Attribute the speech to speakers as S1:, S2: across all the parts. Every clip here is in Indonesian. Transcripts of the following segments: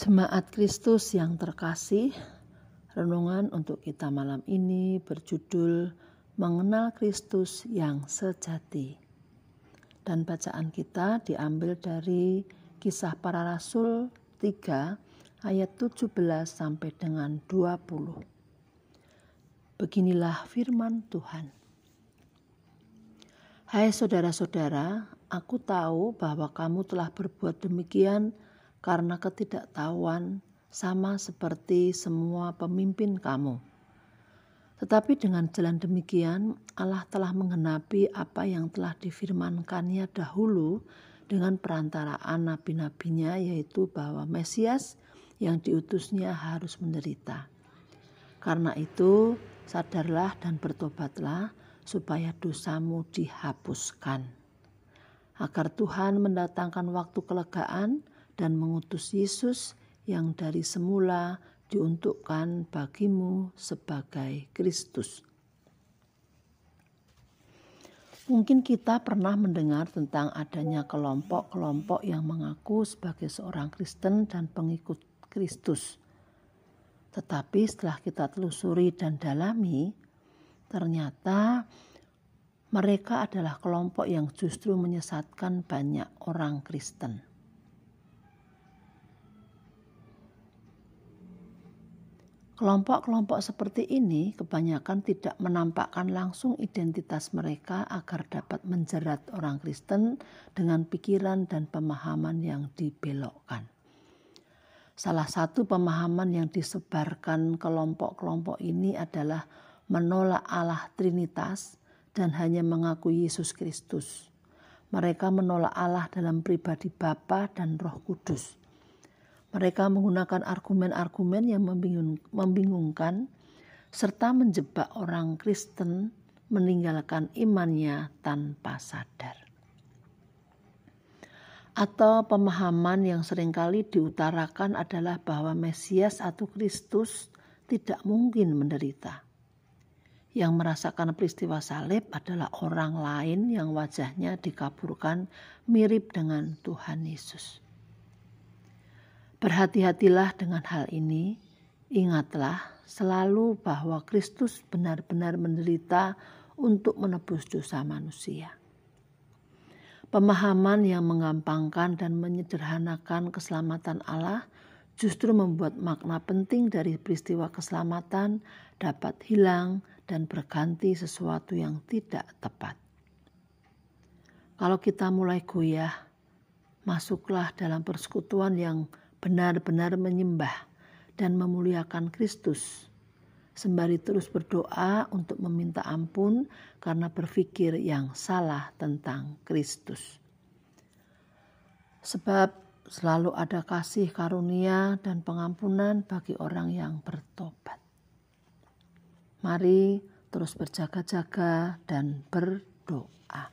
S1: Jemaat Kristus yang terkasih, renungan untuk kita malam ini berjudul Mengenal Kristus yang Sejati. Dan bacaan kita diambil dari Kisah Para Rasul 3 ayat 17 sampai dengan 20. Beginilah firman Tuhan. Hai saudara-saudara, aku tahu bahwa kamu telah berbuat demikian karena ketidaktahuan sama seperti semua pemimpin kamu. Tetapi dengan jalan demikian, Allah telah menggenapi apa yang telah difirmankannya dahulu dengan perantaraan nabi-nabinya, yaitu bahwa Mesias yang diutusnya harus menderita. Karena itu, sadarlah dan bertobatlah supaya dosamu dihapuskan. Agar Tuhan mendatangkan waktu kelegaan dan mengutus Yesus yang dari semula diuntukkan bagimu sebagai Kristus. Mungkin kita pernah mendengar tentang adanya kelompok-kelompok yang mengaku sebagai seorang Kristen dan pengikut Kristus. Tetapi setelah kita telusuri dan dalami, ternyata mereka adalah kelompok yang justru menyesatkan banyak orang Kristen. Kelompok-kelompok seperti ini kebanyakan tidak menampakkan langsung identitas mereka agar dapat menjerat orang Kristen dengan pikiran dan pemahaman yang dibelokkan. Salah satu pemahaman yang disebarkan kelompok-kelompok ini adalah menolak Allah Trinitas dan hanya mengaku Yesus Kristus. Mereka menolak Allah dalam pribadi Bapa dan Roh Kudus mereka menggunakan argumen-argumen yang membingung, membingungkan serta menjebak orang Kristen meninggalkan imannya tanpa sadar. Atau pemahaman yang sering kali diutarakan adalah bahwa Mesias atau Kristus tidak mungkin menderita. Yang merasakan peristiwa salib adalah orang lain yang wajahnya dikaburkan mirip dengan Tuhan Yesus. Berhati-hatilah dengan hal ini. Ingatlah selalu bahwa Kristus benar-benar menderita untuk menebus dosa manusia. Pemahaman yang menggampangkan dan menyederhanakan keselamatan Allah justru membuat makna penting dari peristiwa keselamatan dapat hilang dan berganti sesuatu yang tidak tepat. Kalau kita mulai goyah, masuklah dalam persekutuan yang benar-benar menyembah dan memuliakan Kristus. Sembari terus berdoa untuk meminta ampun karena berpikir yang salah tentang Kristus. Sebab selalu ada kasih karunia dan pengampunan bagi orang yang bertobat. Mari terus berjaga-jaga dan berdoa.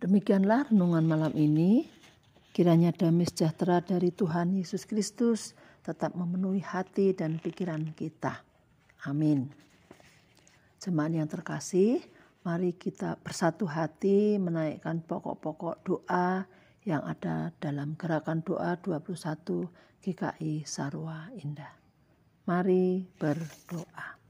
S1: Demikianlah renungan malam ini. Kiranya damai sejahtera dari Tuhan Yesus Kristus tetap memenuhi hati dan pikiran kita. Amin. Jemaat yang terkasih, mari kita bersatu hati menaikkan pokok-pokok doa yang ada dalam gerakan doa 21 GKI Sarwa Indah. Mari berdoa.